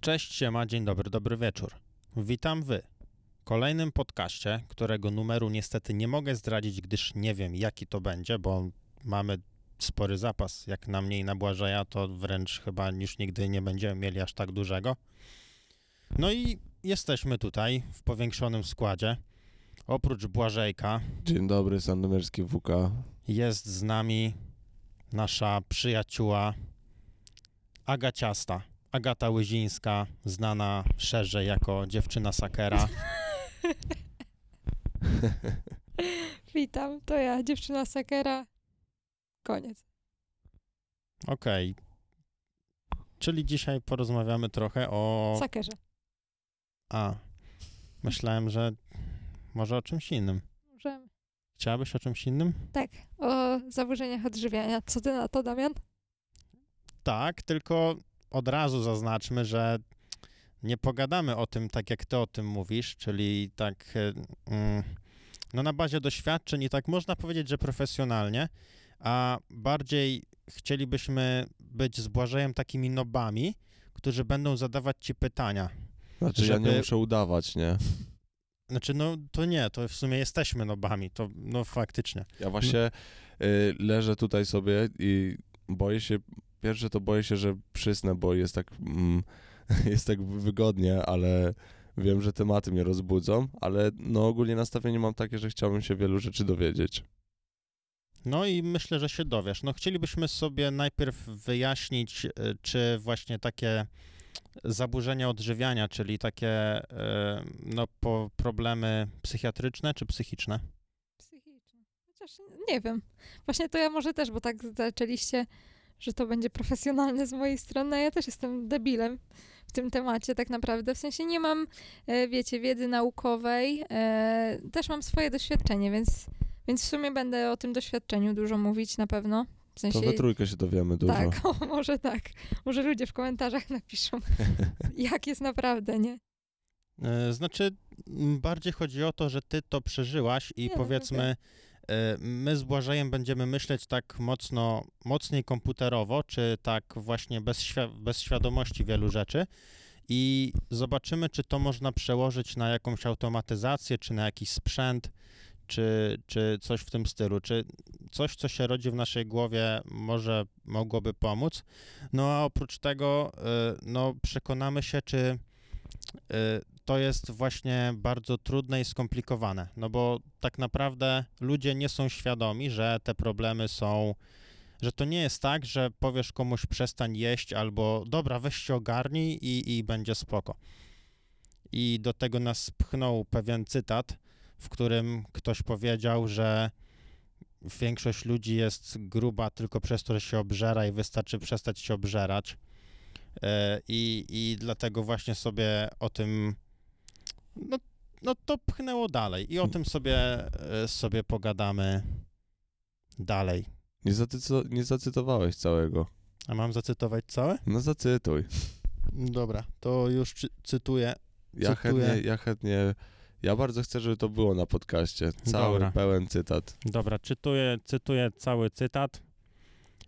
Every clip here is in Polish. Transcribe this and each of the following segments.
Cześć, siema, dzień dobry, dobry wieczór. Witam wy. W kolejnym podcaście, którego numeru niestety nie mogę zdradzić, gdyż nie wiem jaki to będzie, bo mamy spory zapas. Jak na mnie i na Błażeja, to wręcz chyba już nigdy nie będziemy mieli aż tak dużego. No i jesteśmy tutaj w powiększonym składzie. Oprócz Błażejka Dzień dobry, Sandomierski WK. jest z nami nasza przyjacióła Agaciasta. Agata Łyzińska, znana szerzej jako dziewczyna Sakera. Witam, to ja, dziewczyna Sakera. Koniec. Okej. Czyli dzisiaj porozmawiamy trochę o... Sakerze. A, myślałem, że może o czymś innym. Możemy. Chciałabyś o czymś innym? Tak, o zaburzeniach odżywiania. Co ty na to, Damian? Tak, tylko od razu zaznaczmy, że nie pogadamy o tym tak, jak ty o tym mówisz, czyli tak e, mm, no na bazie doświadczeń i tak można powiedzieć, że profesjonalnie, a bardziej chcielibyśmy być z Błażejem takimi nobami, którzy będą zadawać ci pytania. Znaczy, ja nie Żeby- muszę udawać, nie? Znaczy, no to nie, to w sumie jesteśmy nobami, to no faktycznie. Ja właśnie y, leżę tutaj sobie i boję się, pierwsze to boję się, że przysnę, bo jest tak, mm, jest tak wygodnie, ale wiem, że tematy mnie rozbudzą, ale no ogólnie nastawienie mam takie, że chciałbym się wielu rzeczy dowiedzieć. No i myślę, że się dowiesz. No chcielibyśmy sobie najpierw wyjaśnić, e, czy właśnie takie zaburzenia odżywiania, czyli takie e, no, po problemy psychiatryczne czy psychiczne? Psychiczne. Chociaż nie wiem. Właśnie to ja może też, bo tak zaczęliście, że to będzie profesjonalne z mojej strony, a ja też jestem debilem w tym temacie tak naprawdę. W sensie nie mam, e, wiecie, wiedzy naukowej. E, też mam swoje doświadczenie, więc, więc w sumie będę o tym doświadczeniu dużo mówić na pewno. W sensie, To we trójkę się dowiemy dużo. Tak, o, może tak. Może ludzie w komentarzach napiszą, jak jest naprawdę, nie? E, Znaczy, bardziej chodzi o to, że ty to przeżyłaś i Nie, no, powiedzmy, e, my z Błażejem będziemy myśleć tak mocno, mocniej komputerowo, czy tak właśnie bez, świ- bez świadomości wielu rzeczy i zobaczymy, czy to można przełożyć na jakąś automatyzację, czy na jakiś sprzęt, czy, czy coś w tym stylu, czy coś, co się rodzi w naszej głowie, może mogłoby pomóc. No a oprócz tego, e, no przekonamy się, czy y, to jest właśnie bardzo trudne i skomplikowane, no bo tak naprawdę ludzie nie są świadomi, że te problemy są, że to nie jest tak, że powiesz komuś przestań jeść albo dobra, weź się ogarnij i, i będzie spoko. I do tego nas pchnął pewien cytat, w którym ktoś powiedział, że większość ludzi jest gruba tylko przez to, że się obżera i wystarczy przestać się obżerać. E, I, I dlatego właśnie sobie o tym, no, no to pchnęło dalej i o tym sobie, e, sobie pogadamy dalej. Nie, zacyco- nie zacytowałeś całego. A mam zacytować całe? No zacytuj. Dobra, to już cy- cytuję. Ja Cytuję. chętnie, ja chętnie, ja bardzo chcę, żeby to było na podcaście. Cały, Dobra. pełen cytat. Dobra, czytuję, cytuję cały cytat.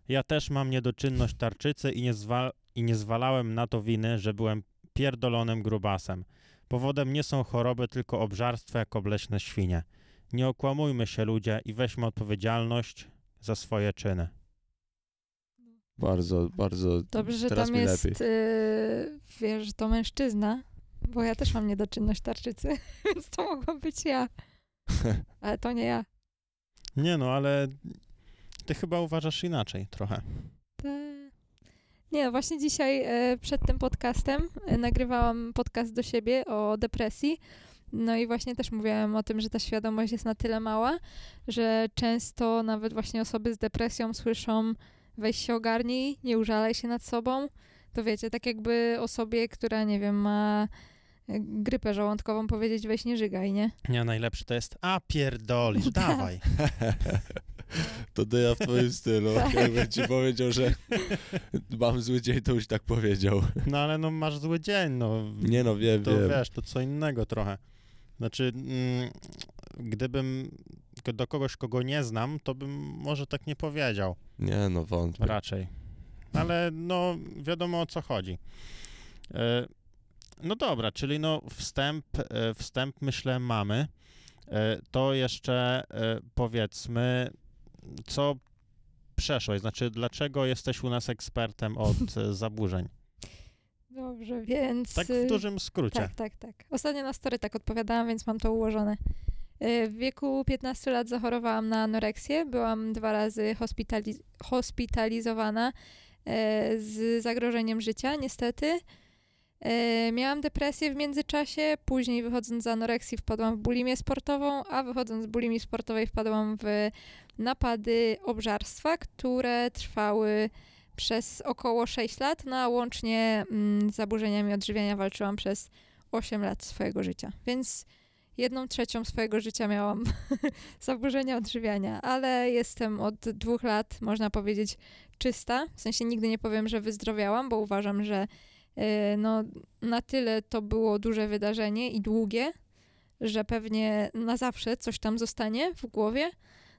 Ja też mam niedoczynność tarczycy i nie, zwa- i nie zwalałem na to winy, że byłem pierdolonym grubasem. Powodem nie są choroby, tylko obżarstwo jak obleśne świnie. Nie okłamujmy się ludzie i weźmy odpowiedzialność za swoje czyny. Bardzo, bardzo, Dobrze, że teraz tam jest, lepiej. yy, wiesz, że to mężczyzna, bo ja też mam niedoczynność tarczycy, więc to mogła być ja. Ale to nie ja. Nie no, ale ty chyba uważasz inaczej trochę. Nie, no właśnie dzisiaj e, przed tym podcastem e, nagrywałam podcast do siebie o depresji. No i właśnie też mówiłam o tym, że ta świadomość jest na tyle mała, że często nawet właśnie osoby z depresją słyszą weź się ogarnij, nie użalaj się nad sobą. To wiecie, tak jakby osobie, która, nie wiem, ma e, grypę żołądkową powiedzieć weź nie żygaj, nie? Nie, najlepszy to jest, a pierdolisz, dawaj. To to ja w twoim stylu. Tak. Jakbym ci powiedział, że mam zły dzień, to już tak powiedział. No ale no masz zły dzień, no. Nie no, wiem, to wiem. wiesz, to co innego trochę. Znaczy, mm, gdybym do kogoś, kogo nie znam, to bym może tak nie powiedział Nie no, wątpię. raczej. Ale no, wiadomo o co chodzi. E, No dobra, czyli no wstęp, e, wstęp myślę mamy. E, To jeszcze e, powiedzmy, co przeszłeś, znaczy dlaczego jesteś u nas ekspertem od e, zaburzeń? Dobrze, więc... Tak w y, dużym skrócie. Tak, tak, tak. Ostatnio na story tak odpowiadałam, więc mam to ułożone. Y, W wieku 15 lat zachorowałam na anoreksję. Byłam dwa razy hospitali- hospitalizowana y, z zagrożeniem życia, niestety. Y, Miałam depresję w międzyczasie, później wychodząc z anoreksji wpadłam w bulimię sportową, a wychodząc z bulimii sportowej wpadłam w napady obżarstwa, które trwały przez około 6 lat, no a łącznie mm, z zaburzeniami odżywiania walczyłam przez 8 lat swojego życia. Więc jedną trzecią swojego życia miałam zaburzenia odżywiania, ale jestem od dwóch lat, można powiedzieć, czysta. W sensie nigdy nie powiem, że wyzdrowiałam, bo uważam, że no, na tyle to było duże wydarzenie i długie, że pewnie na zawsze coś tam zostanie w głowie.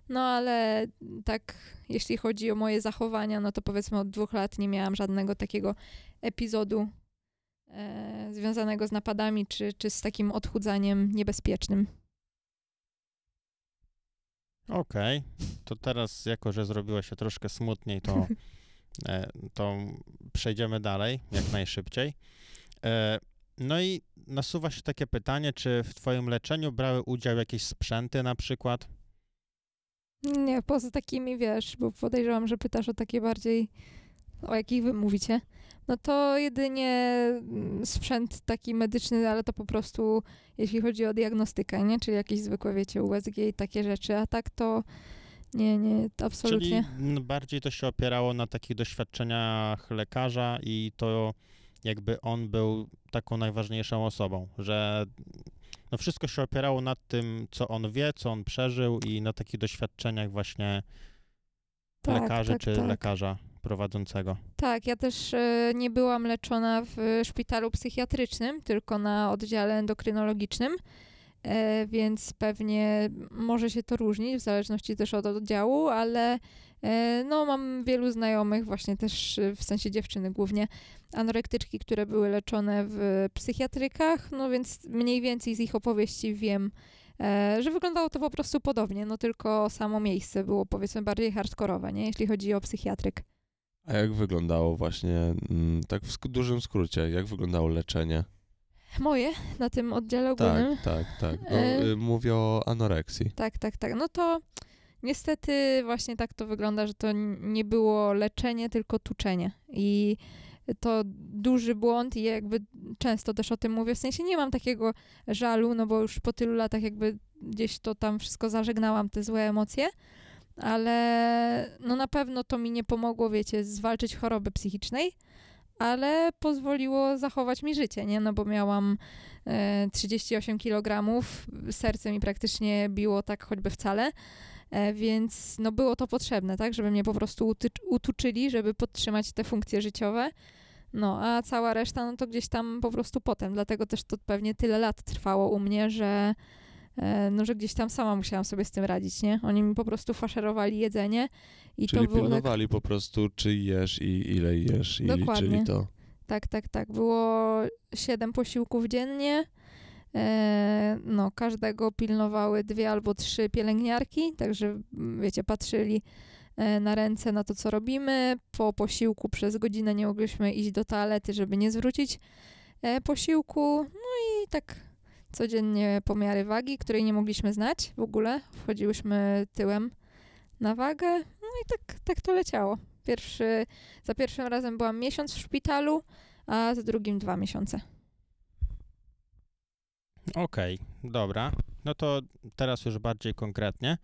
No ale tak, jeśli chodzi o moje zachowania, no to powiedzmy od dwóch lat nie miałam żadnego takiego epizodu e, związanego z napadami czy, czy z takim odchudzaniem niebezpiecznym. Okej, to teraz jako, że zrobiło się troszkę smutniej, to, to przejdziemy dalej jak najszybciej. E, No i nasuwa się takie pytanie, czy w twoim leczeniu brały udział jakieś sprzęty na przykład? Nie, poza takimi, wiesz, bo podejrzewam, że pytasz o takie bardziej, o jakich wy mówicie. No to jedynie mm, sprzęt taki medyczny, ale to po prostu jeśli chodzi o diagnostykę, nie? Czyli jakieś zwykłe, wiecie, USG i takie rzeczy, a tak to nie, nie, absolutnie. Czyli m, bardziej to się opierało na takich doświadczeniach lekarza i to jakby on był taką najważniejszą osobą, że no wszystko się opierało na tym, co on wie, co on przeżył i na takich doświadczeniach właśnie Tak, lekarzy tak, czy tak. lekarza prowadzącego. Tak, ja też e, nie byłam leczona w szpitalu psychiatrycznym, tylko na oddziale endokrynologicznym, więc pewnie może się to różnić w zależności też od oddziału, ale e, no, mam wielu znajomych, właśnie też e, w sensie dziewczyny głównie, anorektyczki, które były leczone w psychiatrykach, no więc mniej więcej z ich opowieści wiem, e, że wyglądało to po prostu podobnie, no tylko samo miejsce było powiedzmy bardziej hardkorowe, nie? jeśli chodzi o psychiatryk. A jak wyglądało właśnie, mm, tak w dużym skrócie, jak wyglądało leczenie? Moje na tym oddziale ogólnym. Tak, tak, tak. No, E- y, mówię o anoreksji. Tak, tak, tak. No to niestety właśnie tak to wygląda, że to nie było leczenie, tylko tuczenie. I to duży błąd i jakby często też o tym mówię. W sensie nie mam takiego żalu, no bo już po tylu latach jakby gdzieś to tam wszystko zażegnałam, te złe emocje. Ale no na pewno to mi nie pomogło, wiecie, zwalczyć choroby psychicznej, ale pozwoliło zachować mi życie, nie? No bo miałam e, 38 kg, serce mi praktycznie biło tak choćby wcale, e, więc no było to potrzebne, tak? Żeby mnie po prostu utuczyli, żeby podtrzymać te funkcje życiowe. No, a cała reszta, no to gdzieś tam po prostu potem. Dlatego też to pewnie tyle lat trwało u mnie, że, e, no, że gdzieś tam sama musiałam sobie z tym radzić, nie? Oni mi po prostu faszerowali jedzenie i Czyli to było tak, pilnowali po prostu, czy jesz i ile jesz i Dokładnie. liczyli to. tak, tak, tak. Było siedem posiłków dziennie. E, no, każdego pilnowały dwie albo trzy pielęgniarki, także m, wiecie, patrzyli e, na ręce, na to, co robimy. Po posiłku przez godzinę nie mogliśmy iść do toalety, żeby nie zwrócić e, posiłku. No i tak codziennie pomiary wagi, której nie mogliśmy znać w ogóle. Wchodziłyśmy tyłem na wagę, no i tak, tak to leciało. Pierwszy, za pierwszym razem byłam miesiąc w szpitalu, a za drugim dwa miesiące. Okej, dobra. No to teraz już bardziej konkretnie.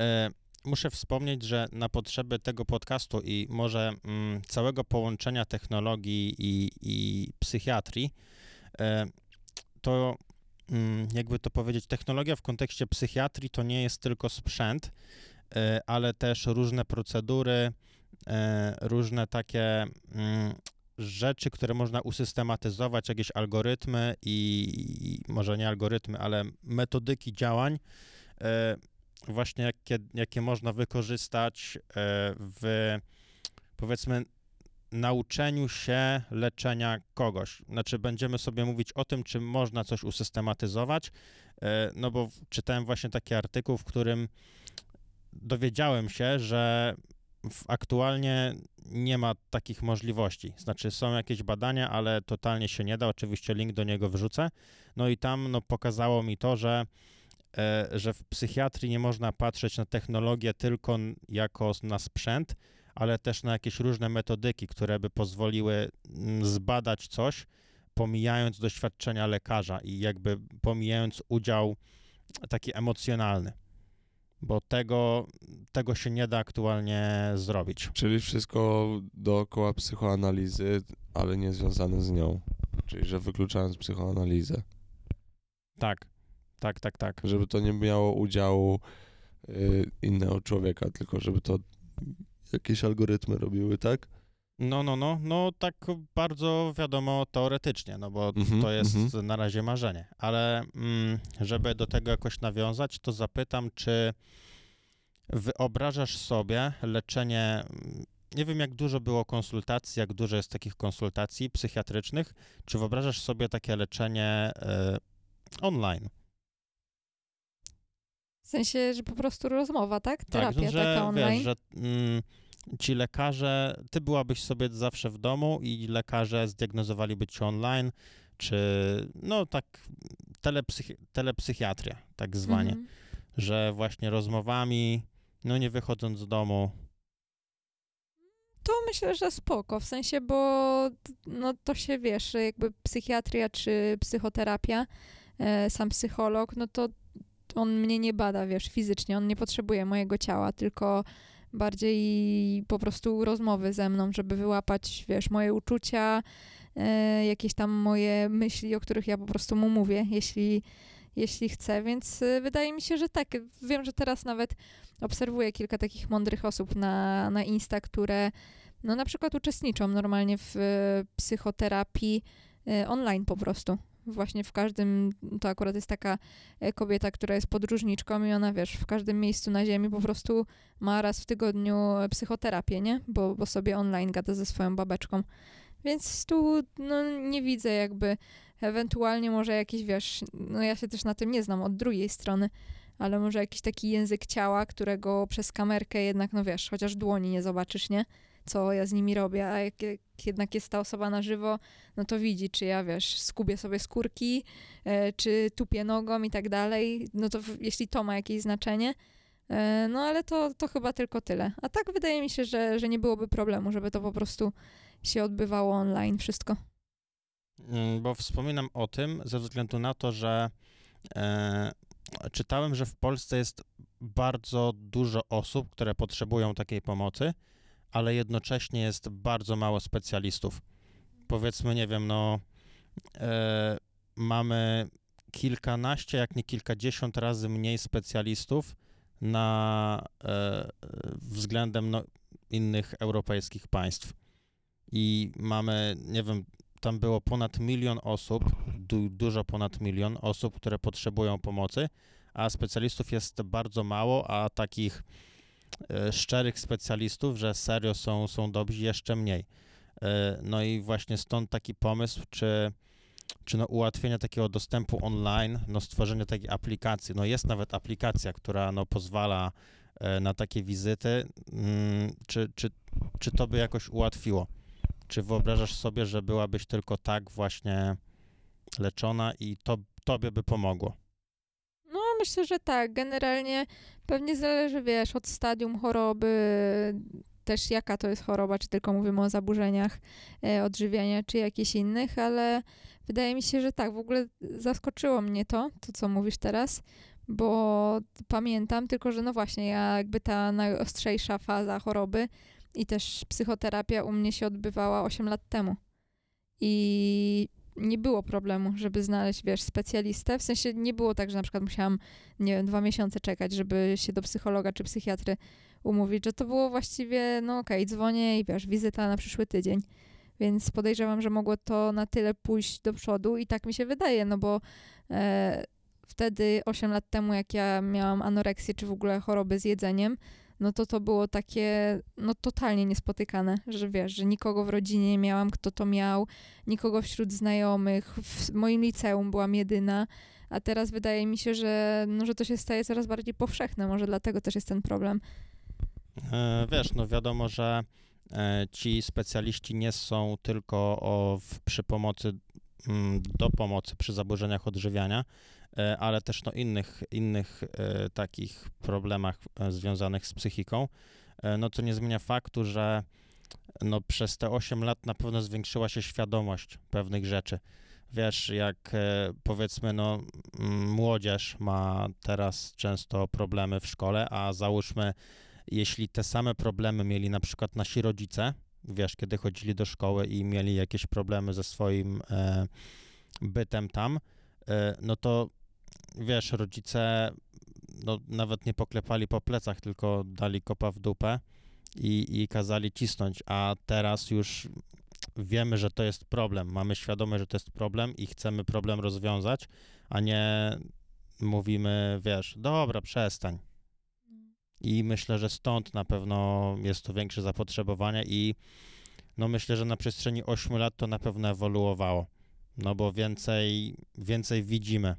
E, muszę wspomnieć, że na potrzeby tego podcastu i może mm, całego połączenia technologii i, i psychiatrii, e, to jakby to powiedzieć, technologia w kontekście psychiatrii to nie jest tylko sprzęt, e, ale też różne procedury, e, różne takie mm, rzeczy, które można usystematyzować, jakieś algorytmy i, może nie algorytmy, ale metodyki działań, e, właśnie jakie, jakie można wykorzystać w powiedzmy nauczeniu się leczenia kogoś. Znaczy, będziemy sobie mówić o tym, czy można coś usystematyzować, e, no bo czytałem właśnie taki artykuł, w którym dowiedziałem się, że aktualnie nie ma takich możliwości. Znaczy, są jakieś badania, ale totalnie się nie da. Oczywiście link do niego wrzucę. No i tam no, pokazało mi to, że e, że w psychiatrii nie można patrzeć na technologię tylko jako na sprzęt, ale też na jakieś różne metodyki, które by pozwoliły mm, zbadać coś, pomijając doświadczenia lekarza i jakby pomijając udział taki emocjonalny. Bo tego, tego się nie da aktualnie zrobić. Czyli wszystko dookoła psychoanalizy, ale nie związane z nią. Czyli, że wykluczając psychoanalizę. Tak, tak, tak, tak. Żeby to nie miało udziału y, innego człowieka, tylko żeby to jakieś algorytmy robiły, tak? No, no, no, no tak bardzo wiadomo teoretycznie, no bo Mhm, to jest mhm. na razie marzenie. Ale mm, żeby do tego jakoś nawiązać, to zapytam, czy wyobrażasz sobie leczenie, mm, nie wiem jak dużo było konsultacji, jak dużo jest takich konsultacji psychiatrycznych, czy wyobrażasz sobie takie leczenie e, online? W sensie, że po prostu rozmowa, tak? Terapia tak, że taka online. wiesz, że mm, ci lekarze, ty byłabyś sobie zawsze w domu i lekarze zdiagnozowaliby ci online, czy no tak telepsych, telepsychiatria, tak zwanie, Mhm. że właśnie rozmowami, no nie wychodząc z domu, To myślę, że spoko, w sensie, bo no to się wiesz, jakby psychiatria czy psychoterapia, e, sam psycholog, no to on mnie nie bada, wiesz, fizycznie, on nie potrzebuje mojego ciała, tylko bardziej po prostu rozmowy ze mną, żeby wyłapać, wiesz, moje uczucia, e, jakieś tam moje myśli, o których ja po prostu mu mówię, jeśli, jeśli chcę, więc e, wydaje mi się, że tak. Wiem, że teraz nawet obserwuję kilka takich mądrych osób na, na Insta, które no na przykład uczestniczą normalnie w e, psychoterapii online po prostu. Właśnie w każdym, to akurat jest taka e, kobieta, która jest podróżniczką i ona, wiesz, w każdym miejscu na ziemi po prostu ma raz w tygodniu e, psychoterapię, nie? Bo, bo sobie online gada ze swoją babeczką. Więc tu no, nie widzę jakby, ewentualnie może jakiś, wiesz, no ja się też na tym nie znam od drugiej strony, ale może jakiś taki język ciała, którego przez kamerkę jednak, no wiesz, chociaż dłoni nie zobaczysz, nie? Co ja z nimi robię, a jak, jak jednak jest ta osoba na żywo, no to widzi, czy ja, wiesz, skubię sobie skórki, e, czy tupię nogą i tak dalej, no to jeśli to ma jakieś znaczenie, e, no ale to, to chyba tylko tyle. A tak wydaje mi się, że, że nie byłoby problemu, żeby to po prostu się odbywało online wszystko. Mm, bo wspominam o tym ze względu na to, że e, czytałem, że w Polsce jest bardzo dużo osób, które potrzebują takiej pomocy, ale jednocześnie jest bardzo mało specjalistów. Powiedzmy, nie wiem, no e, mamy kilkanaście, jak nie kilkadziesiąt razy mniej specjalistów na e, względem no, innych europejskich państw. I mamy, nie wiem, tam było ponad milion osób, du, dużo ponad milion osób, które potrzebują pomocy, a specjalistów jest bardzo mało, a takich szczerych specjalistów, że serio są, są dobrzy, jeszcze mniej. E, no i właśnie stąd taki pomysł, czy, czy no ułatwienie takiego dostępu online, no stworzenie takiej aplikacji. No jest nawet aplikacja, która no pozwala e, na takie wizyty. Mm, czy, czy, czy to by jakoś ułatwiło? Czy wyobrażasz sobie, że byłabyś tylko tak właśnie leczona i to tobie by pomogło? Myślę, że tak. Generalnie pewnie zależy, wiesz, od stadium choroby, też jaka to jest choroba, czy tylko mówimy o zaburzeniach e, odżywiania, czy jakichś innych, ale wydaje mi się, że tak. W ogóle zaskoczyło mnie to, to co mówisz teraz, bo pamiętam, tylko że no właśnie, ja jakby ta najostrzejsza faza choroby i też psychoterapia u mnie się odbywała 8 lat temu. I nie było problemu, żeby znaleźć, wiesz, specjalistę. W sensie nie było tak, że na przykład musiałam, nie wiem, dwa miesiące czekać, żeby się do psychologa czy psychiatry umówić, że to było właściwie, no okej, dzwonię i wiesz, wizyta na przyszły tydzień. Więc podejrzewam, że mogło to na tyle pójść do przodu i tak mi się wydaje, no bo e, wtedy 8 lat temu, jak ja miałam anoreksję czy w ogóle choroby z jedzeniem, no to to było takie, no totalnie niespotykane, że wiesz, że nikogo w rodzinie nie miałam, kto to miał, nikogo wśród znajomych, w moim liceum byłam jedyna, a teraz wydaje mi się, że, no, że to się staje coraz bardziej powszechne, może dlatego też jest ten problem. E, Wiesz, no wiadomo, że e, ci specjaliści nie są tylko o, przy pomocy, mm, do pomocy przy zaburzeniach odżywiania, ale też no innych, innych e, takich problemach e, związanych z psychiką, E, no co nie zmienia faktu, że no przez te 8 lat na pewno zwiększyła się świadomość pewnych rzeczy. Wiesz, jak e, powiedzmy, no młodzież ma teraz często problemy w szkole, a załóżmy, jeśli te same problemy mieli na przykład nasi rodzice, wiesz, kiedy chodzili do szkoły i mieli jakieś problemy ze swoim e, bytem tam, e, no to wiesz, rodzice no, nawet nie poklepali po plecach, tylko dali kopa w dupę i, i kazali cisnąć, a teraz już wiemy, że to jest problem, mamy świadomość, że to jest problem i chcemy problem rozwiązać, a nie mówimy, wiesz, dobra, przestań. I myślę, że stąd na pewno jest to większe zapotrzebowanie i no myślę, że na przestrzeni 8 lat to na pewno ewoluowało. No bo więcej, więcej widzimy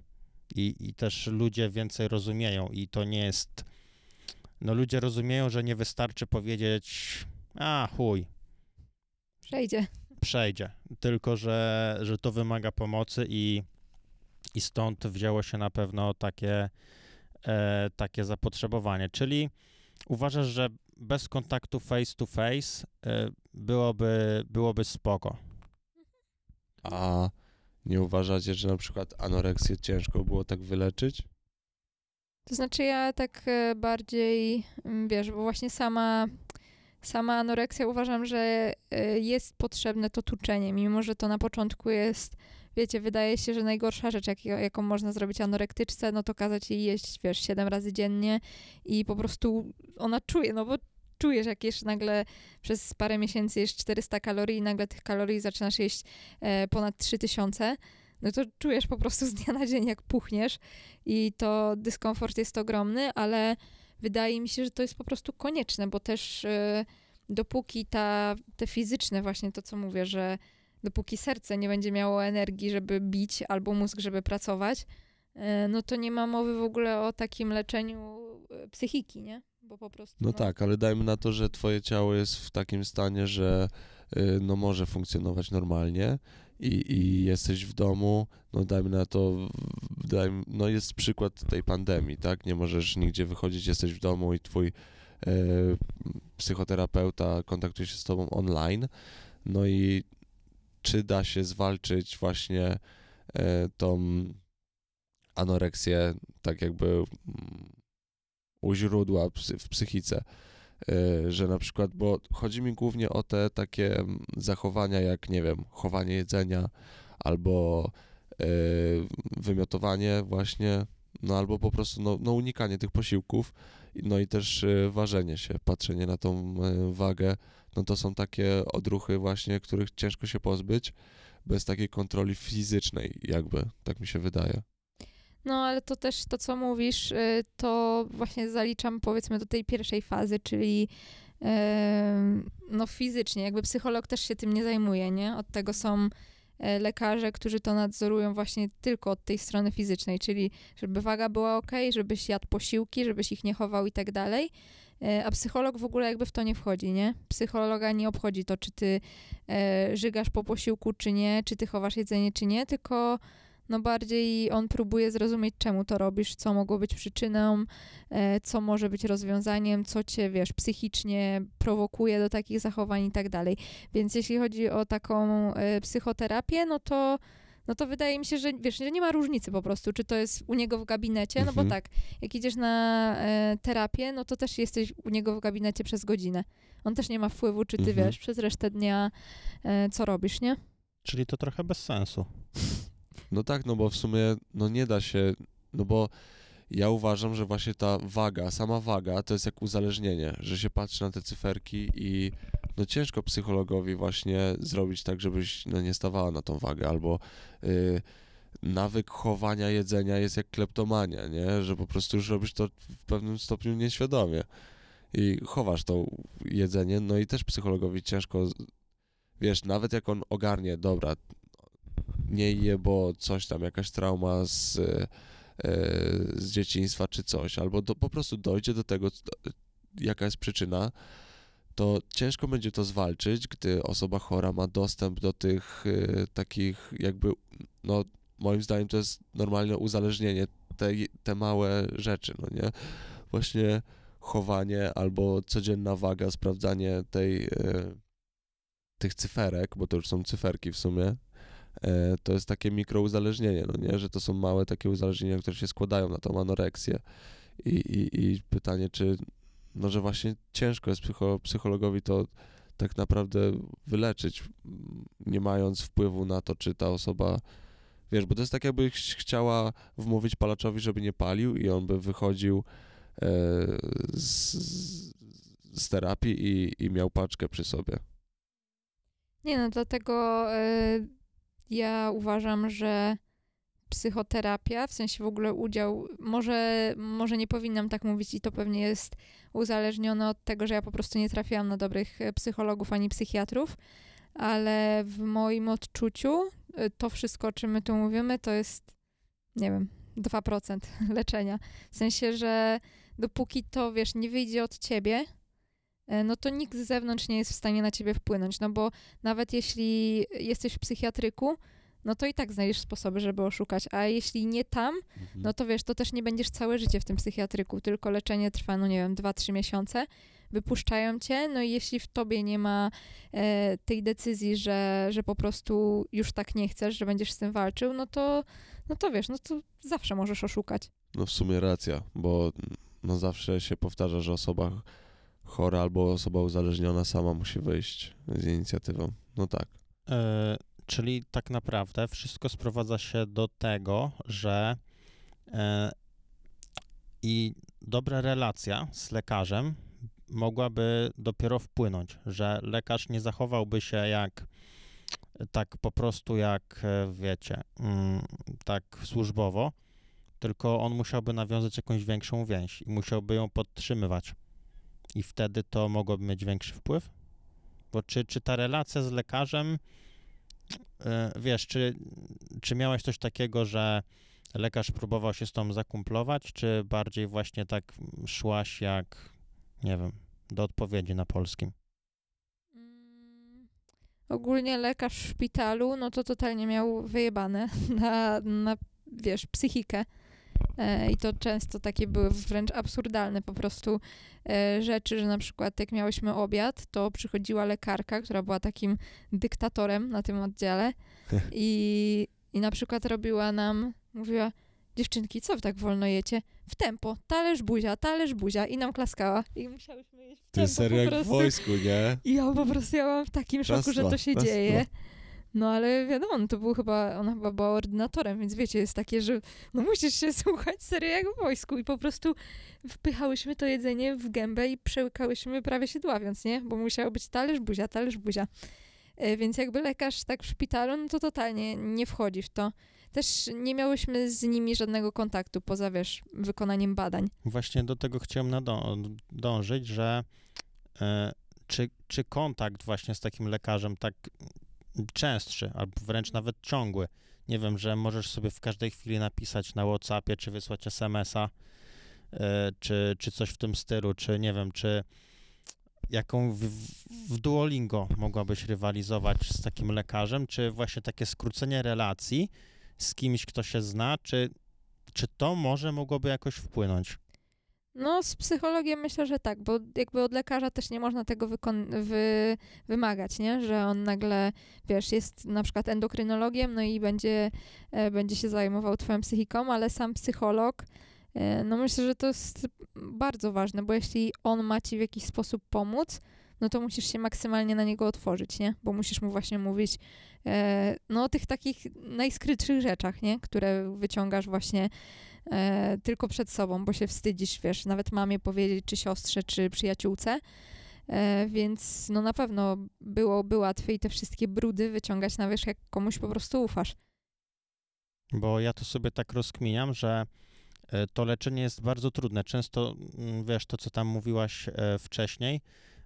i, i też ludzie więcej rozumieją i to nie jest... No ludzie rozumieją, że nie wystarczy powiedzieć, a chuj, Przejdzie. przejdzie. Tylko, że, że to wymaga pomocy i, i stąd wzięło się na pewno takie, e, takie zapotrzebowanie. Czyli uważasz, że bez kontaktu face to face e, byłoby, byłoby spoko. A nie uważacie, że na przykład anoreksję ciężko było tak wyleczyć? To znaczy ja tak e, bardziej, mm, wiesz, bo właśnie sama, sama anoreksja uważam, że e, jest potrzebne to tuczenie, mimo że to na początku jest, wiecie, wydaje się, że najgorsza rzecz, jak, jaką można zrobić anorektyczce, no to kazać jej jeść, wiesz, 7 razy dziennie i po prostu ona czuje, no bo czujesz, jak jesz nagle przez parę miesięcy jesz 400 kalorii i nagle tych kalorii zaczynasz jeść e, ponad 3000, no to czujesz po prostu z dnia na dzień, jak puchniesz i to dyskomfort jest ogromny, ale wydaje mi się, że to jest po prostu konieczne, bo też e, dopóki ta, te fizyczne właśnie to, co mówię, że dopóki serce nie będzie miało energii, żeby bić, albo mózg, żeby pracować, e, no to nie ma mowy w ogóle o takim leczeniu e, psychiki, nie? Bo po prostu... No tak, ale dajmy na to, że twoje ciało jest w takim stanie, że y, no może funkcjonować normalnie i, i jesteś w domu, no dajmy na to, dajmy, no jest przykład tej pandemii, tak? Nie możesz nigdzie wychodzić, jesteś w domu i twój e, psychoterapeuta kontaktuje się z tobą online, no i czy da się zwalczyć właśnie e, tą anoreksję tak jakby mm, u źródła w psychice, e, że na przykład, bo chodzi mi głównie o te takie mm, zachowania jak, nie wiem, chowanie jedzenia albo e, wymiotowanie właśnie, no albo po prostu no, no unikanie tych posiłków, no i też e, ważenie się, patrzenie na tą wagę, no to są takie odruchy właśnie, których ciężko się pozbyć bez takiej kontroli fizycznej jakby, tak mi się wydaje. No, ale to też to, co mówisz, y, to właśnie zaliczam powiedzmy do tej pierwszej fazy, czyli no fizycznie, jakby psycholog też się tym nie zajmuje, nie? Od tego są e, lekarze, którzy to nadzorują właśnie tylko od tej strony fizycznej, czyli żeby waga była ok, żebyś jadł posiłki, żebyś ich nie chował i tak dalej. E, A psycholog w ogóle jakby w to nie wchodzi, nie? Psychologa nie obchodzi to, czy ty e, żygasz po posiłku, czy nie, czy ty chowasz jedzenie, czy nie, tylko no bardziej on próbuje zrozumieć, czemu to robisz, co mogło być przyczyną, e, co może być rozwiązaniem, co cię, wiesz, psychicznie prowokuje do takich zachowań i tak dalej. Więc jeśli chodzi o taką e, psychoterapię, no to no to wydaje mi się, że wiesz, że nie ma różnicy po prostu, czy to jest u niego w gabinecie, no bo Mhm. tak, jak idziesz na e, terapię, no to też jesteś u niego w gabinecie przez godzinę. On też nie ma wpływu, czy ty Mhm. wiesz, przez resztę dnia e, co robisz, nie? Czyli to trochę bez sensu. No tak, no bo w sumie no nie da się, no bo ja uważam, że właśnie ta waga, sama waga to jest jak uzależnienie, że się patrzy na te cyferki i no ciężko psychologowi właśnie zrobić tak, żebyś no nie stawała na tą wagę, albo y, nawyk chowania jedzenia jest jak kleptomania, nie? Że po prostu już robisz to w pewnym stopniu nieświadomie. i chowasz to jedzenie, no i też psychologowi ciężko, wiesz, nawet jak on ogarnie, dobra, nie je, bo coś tam, jakaś trauma z, e, z dzieciństwa czy coś, albo do, po prostu dojdzie do tego, jaka jest przyczyna, to ciężko będzie to zwalczyć, gdy osoba chora ma dostęp do tych e, takich jakby, no moim zdaniem to jest normalne uzależnienie, te, te małe rzeczy, no nie? Właśnie chowanie albo codzienna waga, sprawdzanie tej, e, tych cyferek, bo to już są cyferki w sumie, e, to jest takie mikrouzależnienie, no nie? Że to są małe takie uzależnienia, które się składają na tą anoreksję. I, i, i pytanie, czy, no że właśnie ciężko jest psycho, psychologowi to tak naprawdę wyleczyć, m, nie mając wpływu na to, czy ta osoba, wiesz, bo to jest tak jakby ch- chciała wmówić palaczowi, żeby nie palił i on by wychodził e, z, z- z terapii i, i miał paczkę przy sobie. Nie no, dlatego y, ja uważam, że psychoterapia, w sensie w ogóle udział, może, może nie powinnam tak mówić i to pewnie jest uzależnione od tego, że ja po prostu nie trafiłam na dobrych e, psychologów ani psychiatrów, ale w moim odczuciu y, to wszystko, o czym my tu mówimy, to jest, nie wiem, 2% leczenia. W sensie, że dopóki to, wiesz, nie wyjdzie od ciebie, e, no to nikt z zewnątrz nie jest w stanie na ciebie wpłynąć, no bo nawet jeśli jesteś w psychiatryku, no to i tak znajdziesz sposoby, żeby oszukać, a jeśli nie tam, no to wiesz, to też nie będziesz całe życie w tym psychiatryku, tylko leczenie trwa, no nie wiem, 2-3 miesiące, wypuszczają cię, no i jeśli w tobie nie ma e, tej decyzji, że, że po prostu już tak nie chcesz, że będziesz z tym walczył, no to, no to wiesz, no to zawsze możesz oszukać. No w sumie racja, bo no zawsze się powtarza, że osoba chora albo osoba uzależniona sama musi wyjść z inicjatywą. No tak. E, czyli tak naprawdę wszystko sprowadza się do tego, że e, i dobra relacja z lekarzem mogłaby dopiero wpłynąć, że lekarz nie zachowałby się jak tak po prostu jak e, wiecie, mm, tak służbowo, tylko on musiałby nawiązać jakąś większą więź i musiałby ją podtrzymywać. I wtedy to mogłoby mieć większy wpływ? Bo czy, czy ta relacja z lekarzem, e, wiesz, czy, czy miałeś coś takiego, że lekarz próbował się z tą zakumplować, czy bardziej właśnie tak szłaś jak, nie wiem, do odpowiedzi na polskim? Mm, Ogólnie lekarz w szpitalu, no to totalnie miał wyjebane na, na wiesz, psychikę. E, I to często takie były wręcz absurdalne po prostu e, rzeczy, że na przykład jak miałyśmy obiad, to przychodziła lekarka, która była takim dyktatorem na tym oddziale i, i na przykład robiła nam, mówiła, dziewczynki, co wy tak wolno jecie? W tempo, talerz buzia, talerz buzia i nam klaskała. I musiałyśmy jeść w tempo serio po jak w prostu. wojsku, nie? I ja po prostu ja byłam w takim szoku, że to się dzieje. No ale wiadomo, no, to był chyba, ona chyba była ordynatorem, więc wiecie, jest takie, że no musisz się słuchać serio jak w wojsku i po prostu wpychałyśmy to jedzenie w gębę i przełykałyśmy prawie się dławiąc, nie? Bo musiał być talerz buzia, talerz buzia. E, Więc jakby lekarz tak w szpitalu, no to totalnie nie wchodzi w to. Też nie miałyśmy z nimi żadnego kontaktu poza, wiesz, wykonaniem badań. Właśnie do tego chciałem dążyć, że e, czy, czy kontakt właśnie z takim lekarzem tak częstszy, albo wręcz nawet ciągły, nie wiem, że możesz sobie w każdej chwili napisać na WhatsAppie, czy wysłać SMS-a, e, czy, czy coś w tym stylu, czy nie wiem, czy jaką w, w Duolingo mogłabyś rywalizować z takim lekarzem, czy właśnie takie skrócenie relacji z kimś, kto się zna, czy, czy to może mogłoby jakoś wpłynąć? No, z psychologiem myślę, że tak, bo jakby od lekarza też nie można tego wy- wymagać, nie? Że on nagle, wiesz, jest na przykład endokrynologiem, no i będzie, e, będzie się zajmował twoją psychiką, ale sam psycholog, e, no myślę, że to jest bardzo ważne, bo jeśli on ma ci w jakiś sposób pomóc, no to musisz się maksymalnie na niego otworzyć, nie? Bo musisz mu właśnie mówić e, no o tych takich najskrytszych rzeczach, nie? Które wyciągasz właśnie e, tylko przed sobą, bo się wstydzisz, wiesz, nawet mamie powiedzieć, czy siostrze, czy przyjaciółce. E, więc no na pewno byłoby łatwiej te wszystkie brudy wyciągać na wierzch, jak komuś po prostu ufasz. Bo ja to sobie tak rozkminiam, że e, to leczenie jest bardzo trudne. Często, mm, wiesz, to co tam mówiłaś e, wcześniej,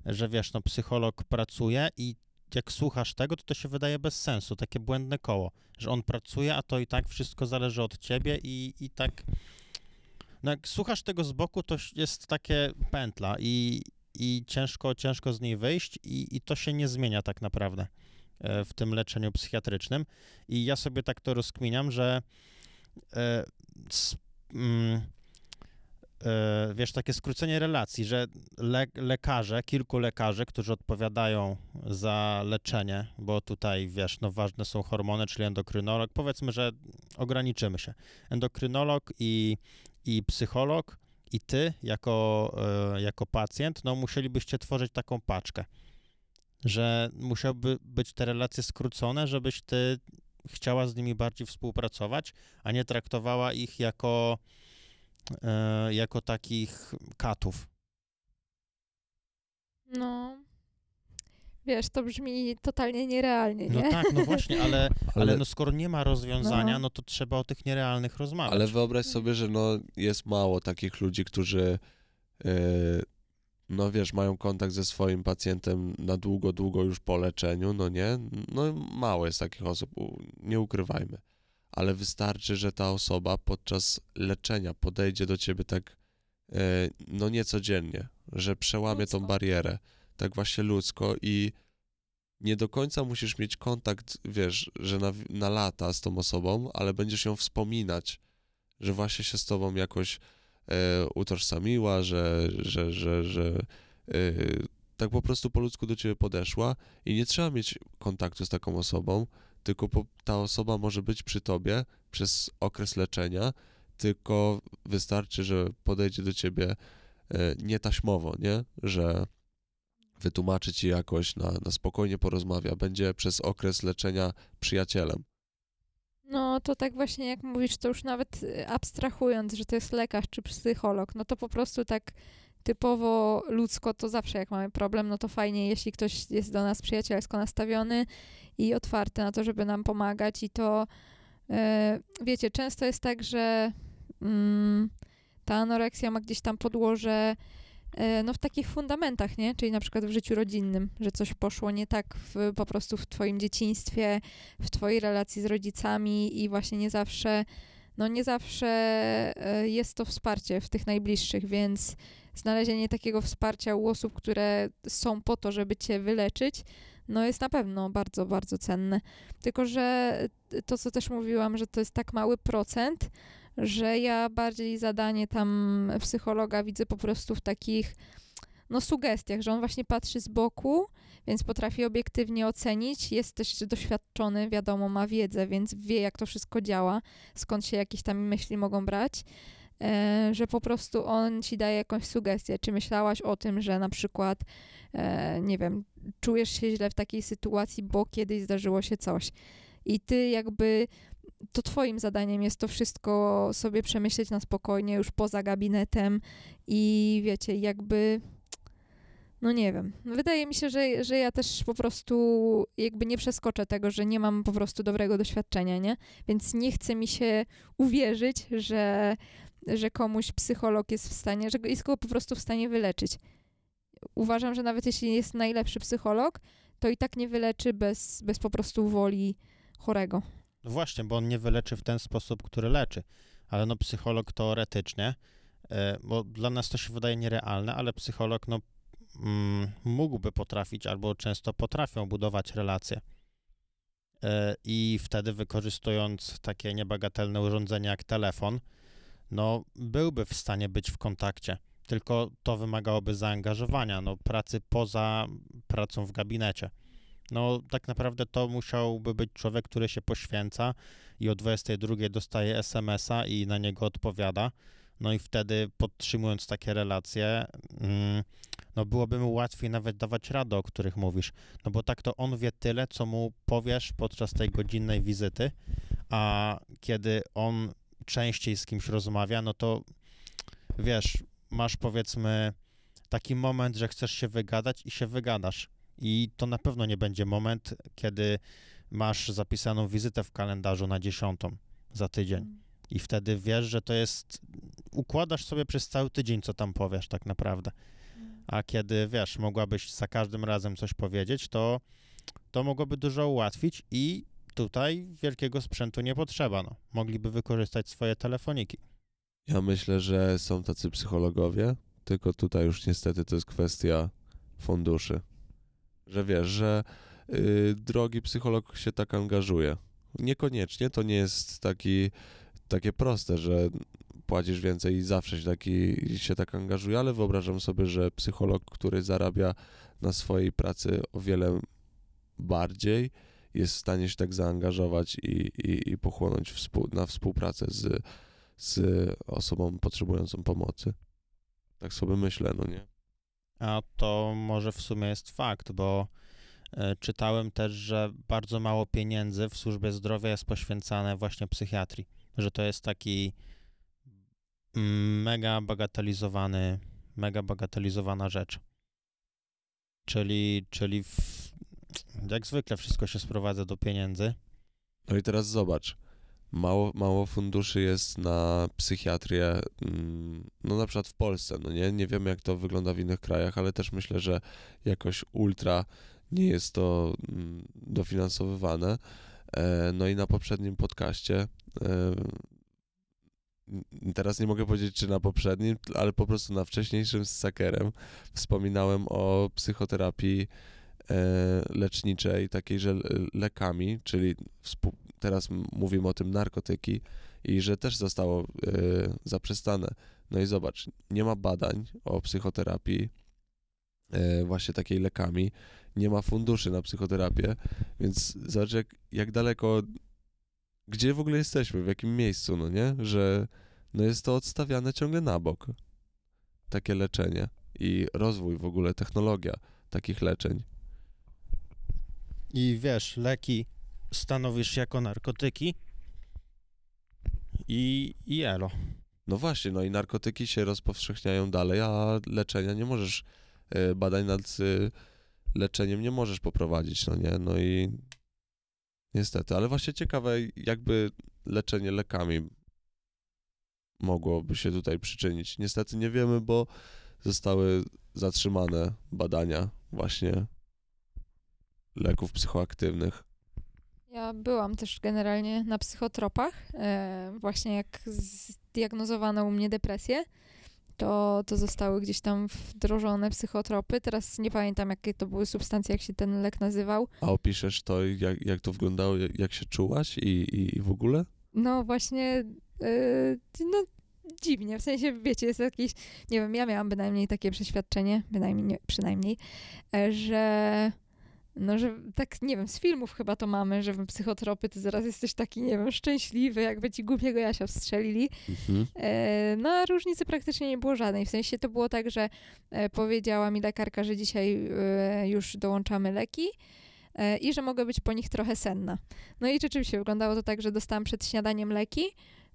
że wiesz, no psycholog pracuje i jak słuchasz tego, to to się wydaje bez sensu, takie błędne koło, że on pracuje, a to i tak wszystko zależy od ciebie i, i tak... No jak słuchasz tego z boku, to jest takie pętla i, i ciężko, ciężko z niej wyjść i, i to się nie zmienia tak naprawdę e, w tym leczeniu psychiatrycznym. I ja sobie tak to rozkminiam, że e, mm, wiesz, takie skrócenie relacji, że le, lekarze, kilku lekarzy, którzy odpowiadają za leczenie, bo tutaj, wiesz, no ważne są hormony, czyli endokrynolog, powiedzmy, że ograniczymy się. Endokrynolog i, i psycholog i ty, jako, e, jako pacjent, no musielibyście tworzyć taką paczkę, że musiałyby być te relacje skrócone, żebyś ty chciała z nimi bardziej współpracować, a nie traktowała ich jako, e, jako takich katów. No. Wiesz, to brzmi totalnie nierealnie, No nie? tak, no właśnie, ale, ale Ale, no skoro nie ma rozwiązania, No. no to trzeba o tych nierealnych rozmawiać. ale wyobraź sobie, że no jest mało takich ludzi, którzy e, no wiesz, mają kontakt ze swoim pacjentem na długo, długo już po leczeniu, no nie? No mało jest takich osób, nie ukrywajmy. Ale wystarczy, że ta osoba podczas leczenia podejdzie do ciebie tak e, no niecodziennie, że przełamie tą Ludzko. barierę, tak właśnie ludzko i nie do końca musisz mieć kontakt, wiesz, że na, na lata z tą osobą, ale będziesz ją wspominać, że właśnie się z tobą jakoś e, utożsamiła, że, że, że, że e, tak po prostu po ludzku do ciebie podeszła i nie trzeba mieć kontaktu z taką osobą, tylko po, ta osoba może być przy tobie przez okres leczenia, tylko wystarczy, że podejdzie do ciebie e, nietaśmowo, nie? Że wytłumaczy ci jakoś, na, na spokojnie porozmawia, będzie przez okres leczenia przyjacielem. No to tak właśnie jak mówisz, to już nawet y, abstrahując, że to jest lekarz czy psycholog, no to po prostu tak typowo ludzko, to zawsze jak mamy problem, no to fajnie, jeśli ktoś jest do nas przyjacielsko nastawiony i otwarty na to, żeby nam pomagać i to e, wiecie, często jest tak, że mm, ta anoreksja ma gdzieś tam podłoże e, no w takich fundamentach, nie? Czyli na przykład w życiu rodzinnym, że coś poszło nie tak w, po prostu w twoim dzieciństwie, w twojej relacji z rodzicami i właśnie nie zawsze, no nie zawsze e, jest to wsparcie w tych najbliższych, więc znalezienie takiego wsparcia u osób, które są po to, żeby cię wyleczyć, no jest na pewno bardzo, bardzo cenne. Tylko, że to, co też mówiłam, że to jest tak mały procent, że ja bardziej zadanie tam psychologa widzę po prostu w takich no sugestiach, że on właśnie patrzy z boku, więc potrafi obiektywnie ocenić, jest też doświadczony, wiadomo, ma wiedzę, więc wie, jak to wszystko działa, skąd się jakieś tam myśli mogą brać, e, że po prostu on ci daje jakąś sugestię. Czy myślałaś o tym, że na przykład, e, nie wiem, czujesz się źle w takiej sytuacji, bo kiedyś zdarzyło się coś. I ty jakby to twoim zadaniem jest to wszystko sobie przemyśleć na spokojnie, już poza gabinetem i wiecie, jakby no nie wiem. Wydaje mi się, że, że ja też po prostu jakby nie przeskoczę tego, że nie mam po prostu dobrego doświadczenia, nie? Więc nie chce mi się uwierzyć, że, że komuś psycholog jest w stanie, że jest go po prostu w stanie wyleczyć. Uważam, że nawet jeśli jest najlepszy psycholog, to i tak nie wyleczy bez, bez po prostu woli chorego. No właśnie, bo on nie wyleczy w ten sposób, który leczy. Ale no psycholog teoretycznie, e, bo dla nas to się wydaje nierealne, ale psycholog no mógłby potrafić albo często potrafią budować relacje. E, I wtedy wykorzystując takie niebagatelne urządzenia jak telefon, no byłby w stanie być w kontakcie. Tylko to wymagałoby zaangażowania, no pracy poza pracą w gabinecie. No tak naprawdę to musiałby być człowiek, który się poświęca i o 22 dostaje SMS-a i na niego odpowiada. No i wtedy podtrzymując takie relacje, mm, no byłoby mu łatwiej nawet dawać rady, o których mówisz. No bo tak to on wie tyle, co mu powiesz podczas tej godzinnej wizyty, a kiedy on częściej z kimś rozmawia, no to wiesz, masz powiedzmy taki moment, że chcesz się wygadać i się wygadasz. I to na pewno nie będzie moment, kiedy masz zapisaną wizytę w kalendarzu na dziesiątą za tydzień. I wtedy wiesz, że to jest układasz sobie przez cały tydzień, co tam powiesz tak naprawdę. A kiedy, wiesz, mogłabyś za każdym razem coś powiedzieć, to to mogłoby dużo ułatwić i tutaj wielkiego sprzętu nie potrzeba, no. Mogliby wykorzystać swoje telefoniki. Ja myślę, że są tacy psychologowie, tylko tutaj już niestety to jest kwestia funduszy. Że wiesz, że y, drogi psycholog się tak angażuje. Niekoniecznie to nie jest taki, takie proste, że płacisz więcej i zawsze się, taki, się tak angażuje, ale wyobrażam sobie, że psycholog, który zarabia na swojej pracy o wiele bardziej, jest w stanie się tak zaangażować i, i, i pochłonąć współ, na współpracę z, z osobą potrzebującą pomocy. Tak sobie myślę, no nie? A to może w sumie jest fakt, bo e, czytałem też, że bardzo mało pieniędzy w służbie zdrowia jest poświęcane właśnie psychiatrii, że to jest taki mega bagatelizowany, mega bagatelizowana rzecz. Czyli, czyli w, jak zwykle wszystko się sprowadza do pieniędzy. No i teraz zobacz. Mało, mało funduszy jest na psychiatrię, mm, no na przykład w Polsce, no nie? Nie wiemy jak to wygląda w innych krajach, ale też myślę, że jakoś ultra nie jest to mm, dofinansowywane. E, No i na poprzednim podcaście, e, teraz nie mogę powiedzieć, czy na poprzednim, ale po prostu na wcześniejszym z Sakerem wspominałem o psychoterapii e, leczniczej, takiej, że lekami, czyli teraz mówimy o tym narkotyki i że też zostało e, zaprzestane. No i zobacz, nie ma badań o psychoterapii e, właśnie takiej lekami, nie ma funduszy na psychoterapię, więc zobacz jak, jak daleko, gdzie w ogóle jesteśmy, w jakim miejscu, no nie, że no jest to odstawiane ciągle na bok, takie leczenie i rozwój w ogóle, technologia takich leczeń. I wiesz, leki stanowisz jako narkotyki i, i elo. No właśnie, no i narkotyki się rozpowszechniają dalej, a leczenia nie możesz, e, badań nad e, leczeniem nie możesz poprowadzić, no nie, no i niestety, ale właśnie ciekawe, jakby leczenie lekami mogłoby się tutaj przyczynić. Niestety nie wiemy, bo zostały zatrzymane badania właśnie leków psychoaktywnych. Ja byłam też generalnie na psychotropach. E, właśnie jak zdiagnozowano u mnie depresję, to, to zostały gdzieś tam wdrożone psychotropy. Teraz nie pamiętam, jakie to były substancje, jak się ten lek nazywał. A opiszesz to, jak, jak to wyglądało, jak, jak się czułaś i, i, i w ogóle? No właśnie, e, no dziwnie, w sensie, wiecie, jest jakieś, nie wiem, ja miałam bynajmniej takie przeświadczenie, bynajmniej, nie, przynajmniej, e, że no, że tak, nie wiem, z filmów chyba to mamy, że w psychotropy ty zaraz jesteś taki, nie wiem, szczęśliwy, jakby ci głupiego Jasia wstrzelili. Mhm. E, no a różnicy praktycznie nie było żadnej. W sensie to było tak, że e, powiedziała mi lekarka, że dzisiaj e, już dołączamy leki e, i że mogę być po nich trochę senna. No i rzeczywiście wyglądało to tak, że dostałam przed śniadaniem leki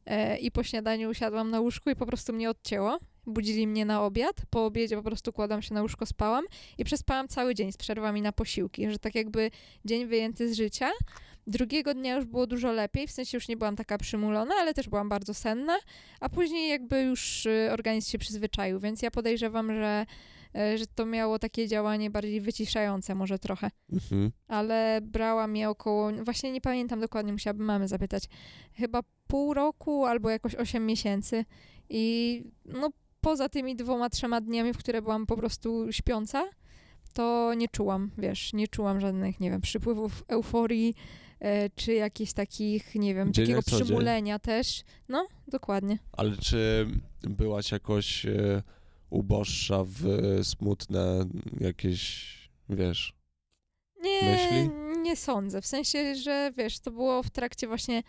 e, i po śniadaniu usiadłam na łóżku i po prostu mnie odcięło. Budzili mnie na obiad, po obiedzie po prostu kładłam się na łóżko, spałam i przespałam cały dzień z przerwami na posiłki, że tak jakby dzień wyjęty z życia. Drugiego dnia już było dużo lepiej, w sensie już nie byłam taka przymulona, ale też byłam bardzo senna, a później jakby już y, organizm się przyzwyczaił, więc ja podejrzewam, że, y, że to miało takie działanie bardziej wyciszające może trochę. Mhm. Ale brałam je około, właśnie nie pamiętam dokładnie, musiałabym mamy zapytać, chyba pół roku albo jakoś 8 miesięcy i no poza tymi dwoma, trzema dniami, w które byłam po prostu śpiąca, to nie czułam, wiesz, nie czułam żadnych, nie wiem, przypływów euforii, e, czy jakichś takich, nie wiem, Dzień takiego przymulenia też. No, dokładnie. Ale czy byłaś jakoś e, uboższa w e, smutne jakieś, wiesz... Nie, Myśli? nie sądzę. W sensie, że wiesz, to było w trakcie właśnie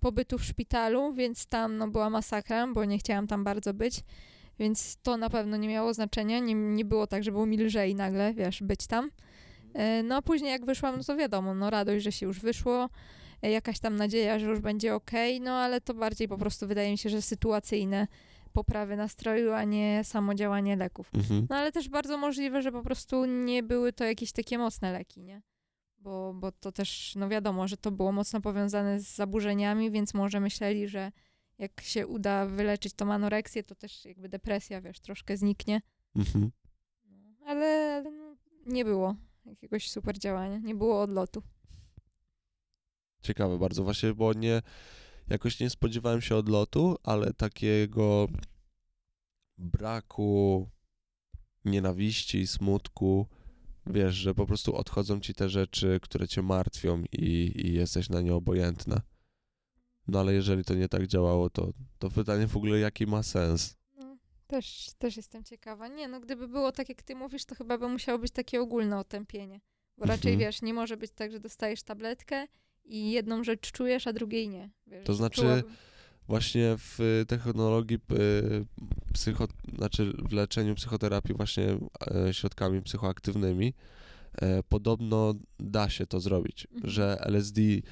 pobytu w szpitalu, więc tam no, była masakra, bo nie chciałam tam bardzo być. Więc to na pewno nie miało znaczenia. Nie, nie było tak, że było mi lżej nagle, wiesz, być tam. E, No a później jak wyszłam, no to wiadomo, no radość, że się już wyszło, e, jakaś tam nadzieja, że już będzie okej, no ale to bardziej po prostu wydaje mi się, że sytuacyjne poprawy nastroju, a nie samo działanie leków. Mhm. No ale też bardzo możliwe, że po prostu nie były to jakieś takie mocne leki, nie? Bo, bo to też, no wiadomo, że to było mocno powiązane z zaburzeniami, więc może myśleli, że jak się uda wyleczyć tą anoreksję, to też jakby depresja, wiesz, troszkę zniknie. Mhm. No, ale ale no, nie było jakiegoś super działania, nie było odlotu. Ciekawe bardzo właśnie, bo nie, jakoś nie spodziewałem się odlotu, ale takiego braku nienawiści, smutku, wiesz, że po prostu odchodzą ci te rzeczy, które cię martwią i, i jesteś na nie obojętna. No ale jeżeli to nie tak działało, to, to pytanie w ogóle jaki ma sens? No, też, też jestem ciekawa. Nie, no gdyby było tak, jak ty mówisz, to chyba by musiało być takie ogólne otępienie. Bo raczej, Mhm. wiesz, nie może być tak, że dostajesz tabletkę i jedną rzecz czujesz, a drugiej nie. Wiesz, To znaczy- czułabym- Właśnie w technologii psycho, znaczy w leczeniu psychoterapii właśnie e, środkami psychoaktywnymi e, podobno da się to zrobić, Mhm. że LSD y,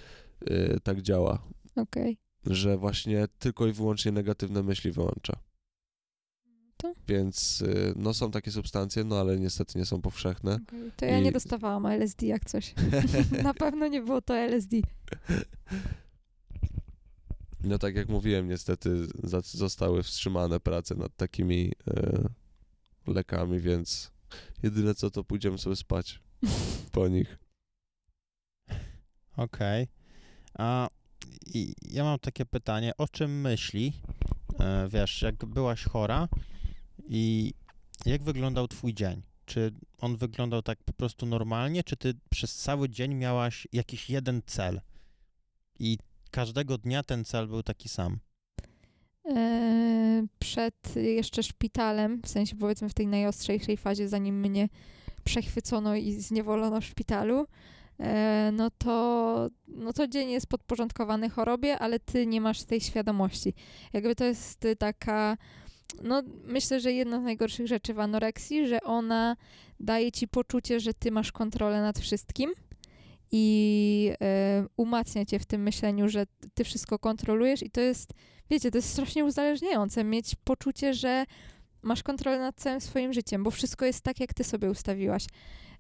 tak działa, Okej. że właśnie tylko i wyłącznie negatywne myśli wyłącza. To? Więc no są takie substancje, no ale niestety nie są powszechne. okej. To ja I- nie dostawałam LSD jak coś. Na pewno nie było to LSD. No tak jak mówiłem, niestety zostały wstrzymane prace nad takimi e, lekami, więc jedyne co to pójdziemy sobie spać po nich. Okej. A i ja mam takie pytanie, o czym myśli, e, wiesz, jak byłaś chora i jak wyglądał twój dzień? Czy on wyglądał tak po prostu normalnie, czy ty przez cały dzień miałaś jakiś jeden cel i każdego dnia ten cel był taki sam? E, przed jeszcze szpitalem, w sensie powiedzmy w tej najostrzejszej fazie, zanim mnie przechwycono i zniewolono w szpitalu, e, no to, no to dzień jest podporządkowany chorobie, ale ty nie masz tej świadomości. Jakby to jest taka, no myślę, że jedna z najgorszych rzeczy w anoreksji, że ona daje ci poczucie, że ty masz kontrolę nad wszystkim i e, umacnia cię w tym myśleniu, że ty wszystko kontrolujesz i to jest wiecie, to jest strasznie uzależniające mieć poczucie, że masz kontrolę nad całym swoim życiem, bo wszystko jest tak, jak ty sobie ustawiłaś.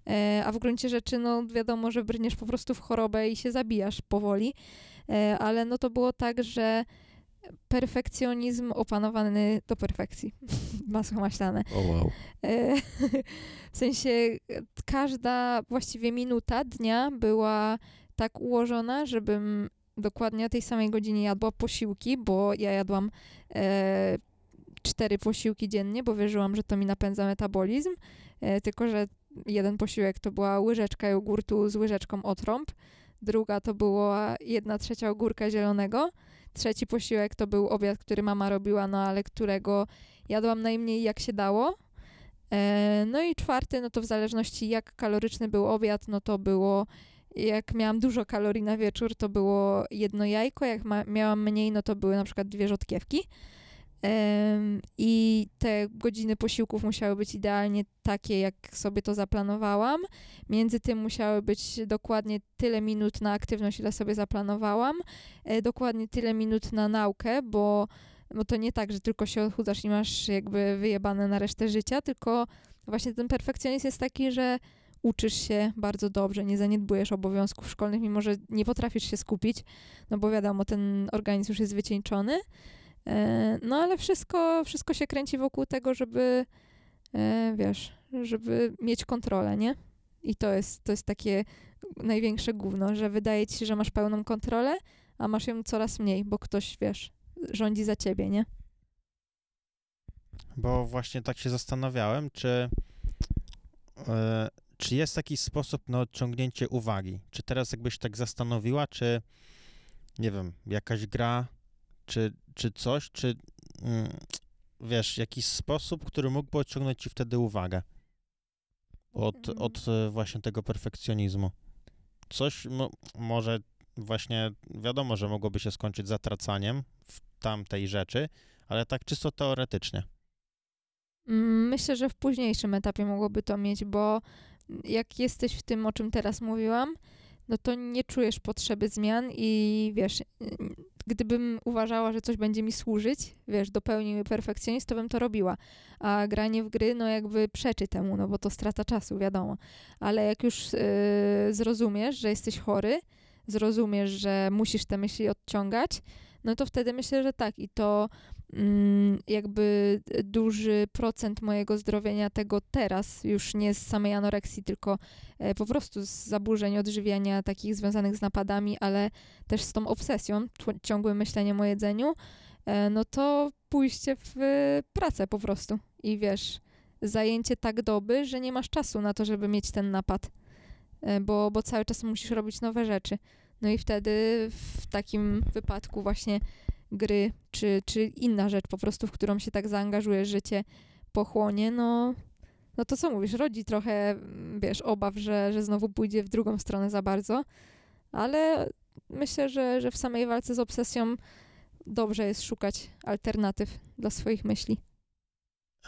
E, a w gruncie rzeczy, no wiadomo, że brniesz po prostu w chorobę i się zabijasz powoli, e, ale no to było tak, że perfekcjonizm opanowany do perfekcji. Masło maślane. O wow. E, W sensie każda właściwie minuta dnia była tak ułożona, żebym dokładnie o tej samej godzinie jadła posiłki, bo ja jadłam e, cztery posiłki dziennie, bo wierzyłam, że to mi napędza metabolizm. E, tylko, że jeden posiłek to była łyżeczka jogurtu z łyżeczką otrąb, druga to była jedna trzecia ogórka zielonego, trzeci posiłek to był obiad, który mama robiła, no ale którego jadłam najmniej jak się dało. E, No i czwarty, no to w zależności jak kaloryczny był obiad, no to było, jak miałam dużo kalorii na wieczór, to było jedno jajko, jak ma, miałam mniej, no to były na przykład dwie rzodkiewki. I te godziny posiłków musiały być idealnie takie, jak sobie to zaplanowałam. Między tym musiały być dokładnie tyle minut na aktywność, ile sobie zaplanowałam. E, dokładnie tyle minut na naukę, bo bo to nie tak, że tylko się odchudzasz i masz jakby wyjebane na resztę życia, tylko właśnie ten perfekcjonizm jest taki, że uczysz się bardzo dobrze, nie zaniedbujesz obowiązków szkolnych, mimo że nie potrafisz się skupić, no bo wiadomo, ten organizm już jest wycieńczony. E, No ale wszystko, wszystko się kręci wokół tego, żeby, e, wiesz, żeby mieć kontrolę, nie? I to jest, to jest takie największe gówno, że wydaje ci się, że masz pełną kontrolę, a masz ją coraz mniej, bo ktoś, wiesz, rządzi za ciebie, nie? Bo właśnie tak się zastanawiałem, czy, e, czy jest jakiś sposób na odciągnięcie uwagi? Czy teraz jakbyś tak zastanowiła, czy nie wiem, jakaś gra, czy, czy coś, czy mm, wiesz, jakiś sposób, który mógłby odciągnąć ci wtedy uwagę od, Mm. od e, właśnie tego perfekcjonizmu? Coś mo, może właśnie wiadomo, że mogłoby się skończyć zatracaniem w tamtej rzeczy, ale tak czysto teoretycznie. Mm, Myślę, że w późniejszym etapie mogłoby to mieć, bo jak jesteś w tym, o czym teraz mówiłam, no to nie czujesz potrzeby zmian i wiesz, gdybym uważała, że coś będzie mi służyć, wiesz, do pełni perfekcjonizm, to bym to robiła. A granie w gry, no jakby przeczy temu, no bo to strata czasu, wiadomo. Ale jak już yy, zrozumiesz, że jesteś chory, zrozumiesz, że musisz te myśli odciągać, no to wtedy myślę, że tak. I to jakby duży procent mojego zdrowienia tego teraz, już nie z samej anoreksji, tylko e, po prostu z zaburzeń odżywiania takich związanych z napadami, ale też z tą obsesją, ciągłym myśleniem o jedzeniu, e, no to pójście w e, pracę po prostu. I wiesz, zajęcie tak doby, że nie masz czasu na to, żeby mieć ten napad, e, bo, bo cały czas musisz robić nowe rzeczy. No i wtedy w takim wypadku właśnie gry, czy, czy inna rzecz po prostu, w którą się tak zaangażujesz, że cię pochłonie, no, no to co mówisz, rodzi trochę, mm, wiesz, obaw, że, że znowu pójdzie w drugą stronę za bardzo, ale myślę, że, że w samej walce z obsesją dobrze jest szukać alternatyw dla swoich myśli.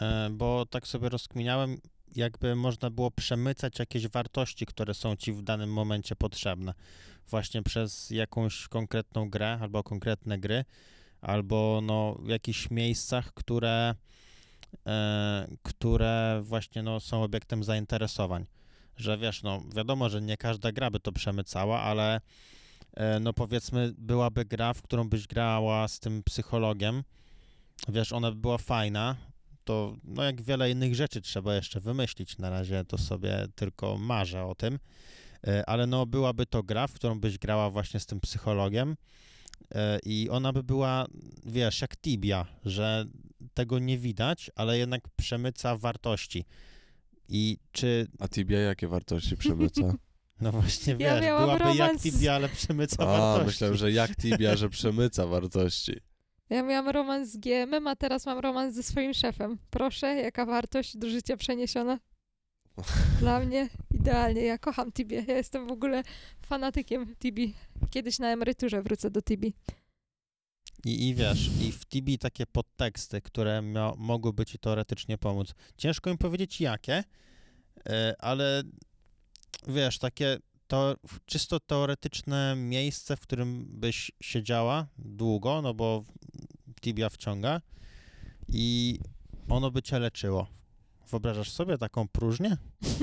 E, bo tak sobie rozkminiałem, jakby można było przemycać jakieś wartości, które są ci w danym momencie potrzebne. Właśnie przez jakąś konkretną grę albo konkretne gry, albo no, w jakichś miejscach, które, e, które właśnie no, są obiektem zainteresowań. Że wiesz, no wiadomo, że nie każda gra by to przemycała, ale e, no powiedzmy byłaby gra, w którą byś grała z tym psychologiem, wiesz, ona by była fajna, to no jak wiele innych rzeczy trzeba jeszcze wymyślić. Na razie to sobie tylko marzę o tym, E, ale no byłaby to gra, w którą byś grała właśnie z tym psychologiem e, i ona by była, wiesz, jak Tibia, że tego nie widać, ale jednak przemyca wartości. I czy, A Tibia jakie wartości przemyca? no właśnie Ja wiesz, miałam byłaby jak romans z- Tibia, ale przemyca A, wartości. myślałem, że jak Tibia, że przemyca wartości. Ja miałam romans z GM-em, a teraz mam romans ze swoim szefem. Proszę, jaka wartość do życia przeniesiona? Dla mnie idealnie. Ja kocham Tibię. Ja jestem w ogóle fanatykiem Tibi. Kiedyś na emeryturze wrócę do Tibi. I, I wiesz, i w Tibi takie podteksty, które mia- mogłyby ci teoretycznie pomóc. Ciężko im powiedzieć jakie, e, ale wiesz, takie to, czysto teoretyczne miejsce, w którym byś siedziała długo, no bo Tibia wciąga i ono by cię leczyło. Wyobrażasz sobie taką próżnię?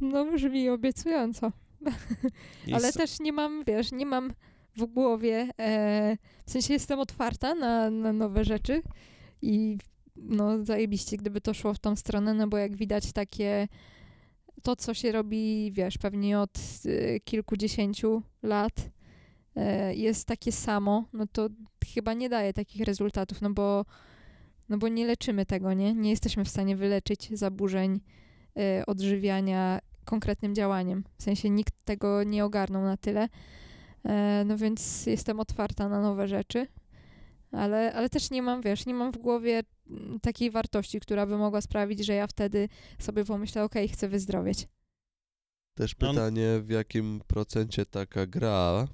No brzmi obiecująco. Ale też nie mam, wiesz, nie mam w głowie, e, w sensie jestem otwarta na, na nowe rzeczy i no zajebiście, gdyby to szło w tą stronę, no bo jak widać takie, to co się robi, wiesz, pewnie od e, kilkudziesięciu lat e, jest takie samo, no to chyba nie daje takich rezultatów, no bo, no bo nie leczymy tego, nie? Nie jesteśmy w stanie wyleczyć zaburzeń e, odżywiania konkretnym działaniem. W sensie nikt tego nie ogarnął na tyle. E, no więc jestem otwarta na nowe rzeczy, ale, ale też nie mam, wiesz, nie mam w głowie takiej wartości, która by mogła sprawić, że ja wtedy sobie pomyślę, okej, chcę wyzdrowieć. Też No- pytanie, w jakim procencie taka gra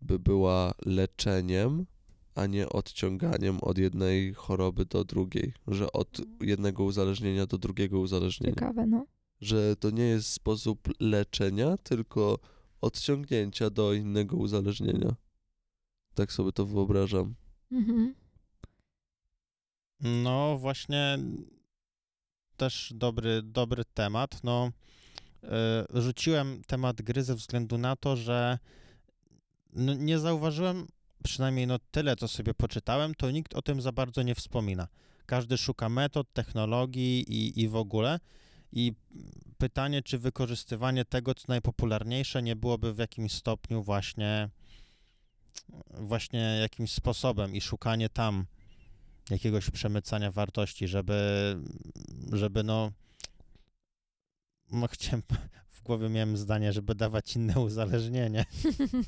by była leczeniem, a nie odciąganiem od jednej choroby do drugiej, że od jednego uzależnienia do drugiego uzależnienia. Ciekawe, no. Że to nie jest sposób leczenia, tylko odciągnięcia do innego uzależnienia. Tak sobie to wyobrażam. Mhm. No właśnie też dobry, dobry temat. No, e, rzuciłem temat gry ze względu na to, że no, nie zauważyłem, przynajmniej no tyle, co sobie poczytałem, to nikt o tym za bardzo nie wspomina. Każdy szuka metod, technologii i, i w ogóle. I pytanie, czy wykorzystywanie tego, co najpopularniejsze, nie byłoby w jakimś stopniu właśnie, właśnie jakimś sposobem i szukanie tam jakiegoś przemycania wartości, żeby, żeby no, no chciałem, w głowie miałem zdanie, żeby dawać inne uzależnienie,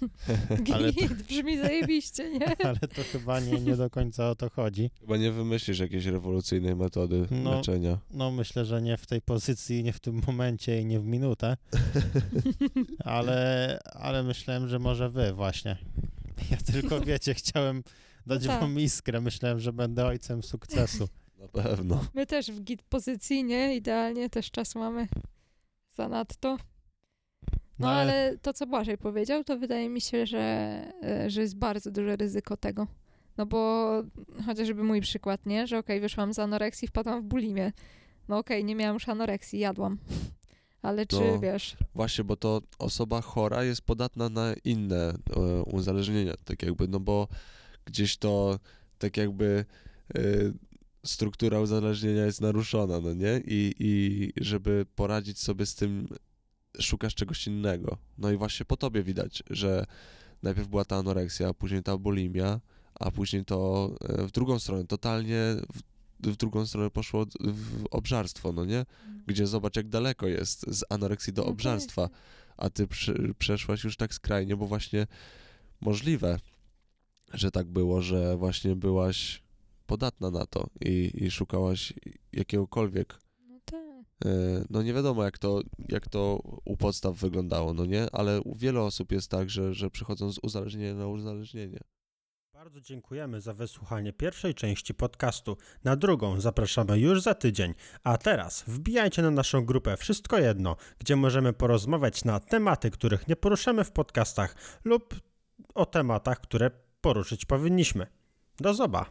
Ale to- brzmi zajebiście, nie? ale to chyba nie, nie do końca o to chodzi. Chyba nie wymyślisz jakiejś rewolucyjnej metody No. leczenia. No myślę, że nie w tej pozycji, nie w tym momencie i nie w minutę, ale, ale myślałem, że może wy właśnie. Ja tylko, wiecie, chciałem dać No tak. wam iskrę, myślałem, że będę ojcem sukcesu. Na pewno. My też w git pozycji, nie? Idealnie, też czas mamy zanadto. No ale to, co Błażej powiedział, to wydaje mi się, że, e, że jest bardzo duże ryzyko tego. No bo chociażby mój przykład, nie? Że okej, wyszłam z anoreksji, wpadłam w bulimię. No okej, nie miałam już anoreksji, jadłam. Ale czy No. wiesz, Właśnie, bo to osoba chora jest podatna na inne e, uzależnienia, tak jakby, no bo gdzieś to tak jakby e, struktura uzależnienia jest naruszona, no nie? I, I żeby poradzić sobie z tym, szukasz czegoś innego. No i właśnie po tobie widać, że najpierw była ta anoreksja, a później ta bulimia, a później to e, w drugą stronę, totalnie w, w drugą stronę poszło w obżarstwo, no nie? Gdzie zobacz, jak daleko jest z anoreksji do No obżarstwa, tak. a ty przy, przeszłaś już tak skrajnie, bo właśnie możliwe, że tak było, że właśnie byłaś podatna na to i, i szukałaś jakiegokolwiek. No tak. e, No nie wiadomo, jak to, jak to u podstaw wyglądało, no nie? Ale u wielu osób jest tak, że, że przychodzą z uzależnienia na uzależnienie. Bardzo dziękujemy za wysłuchanie pierwszej części podcastu. Na drugą zapraszamy już za tydzień. A teraz wbijajcie na naszą grupę Wszystko Jedno, gdzie możemy porozmawiać na tematy, których nie poruszamy w podcastach lub o tematach, które poruszyć powinniśmy. Do zoba!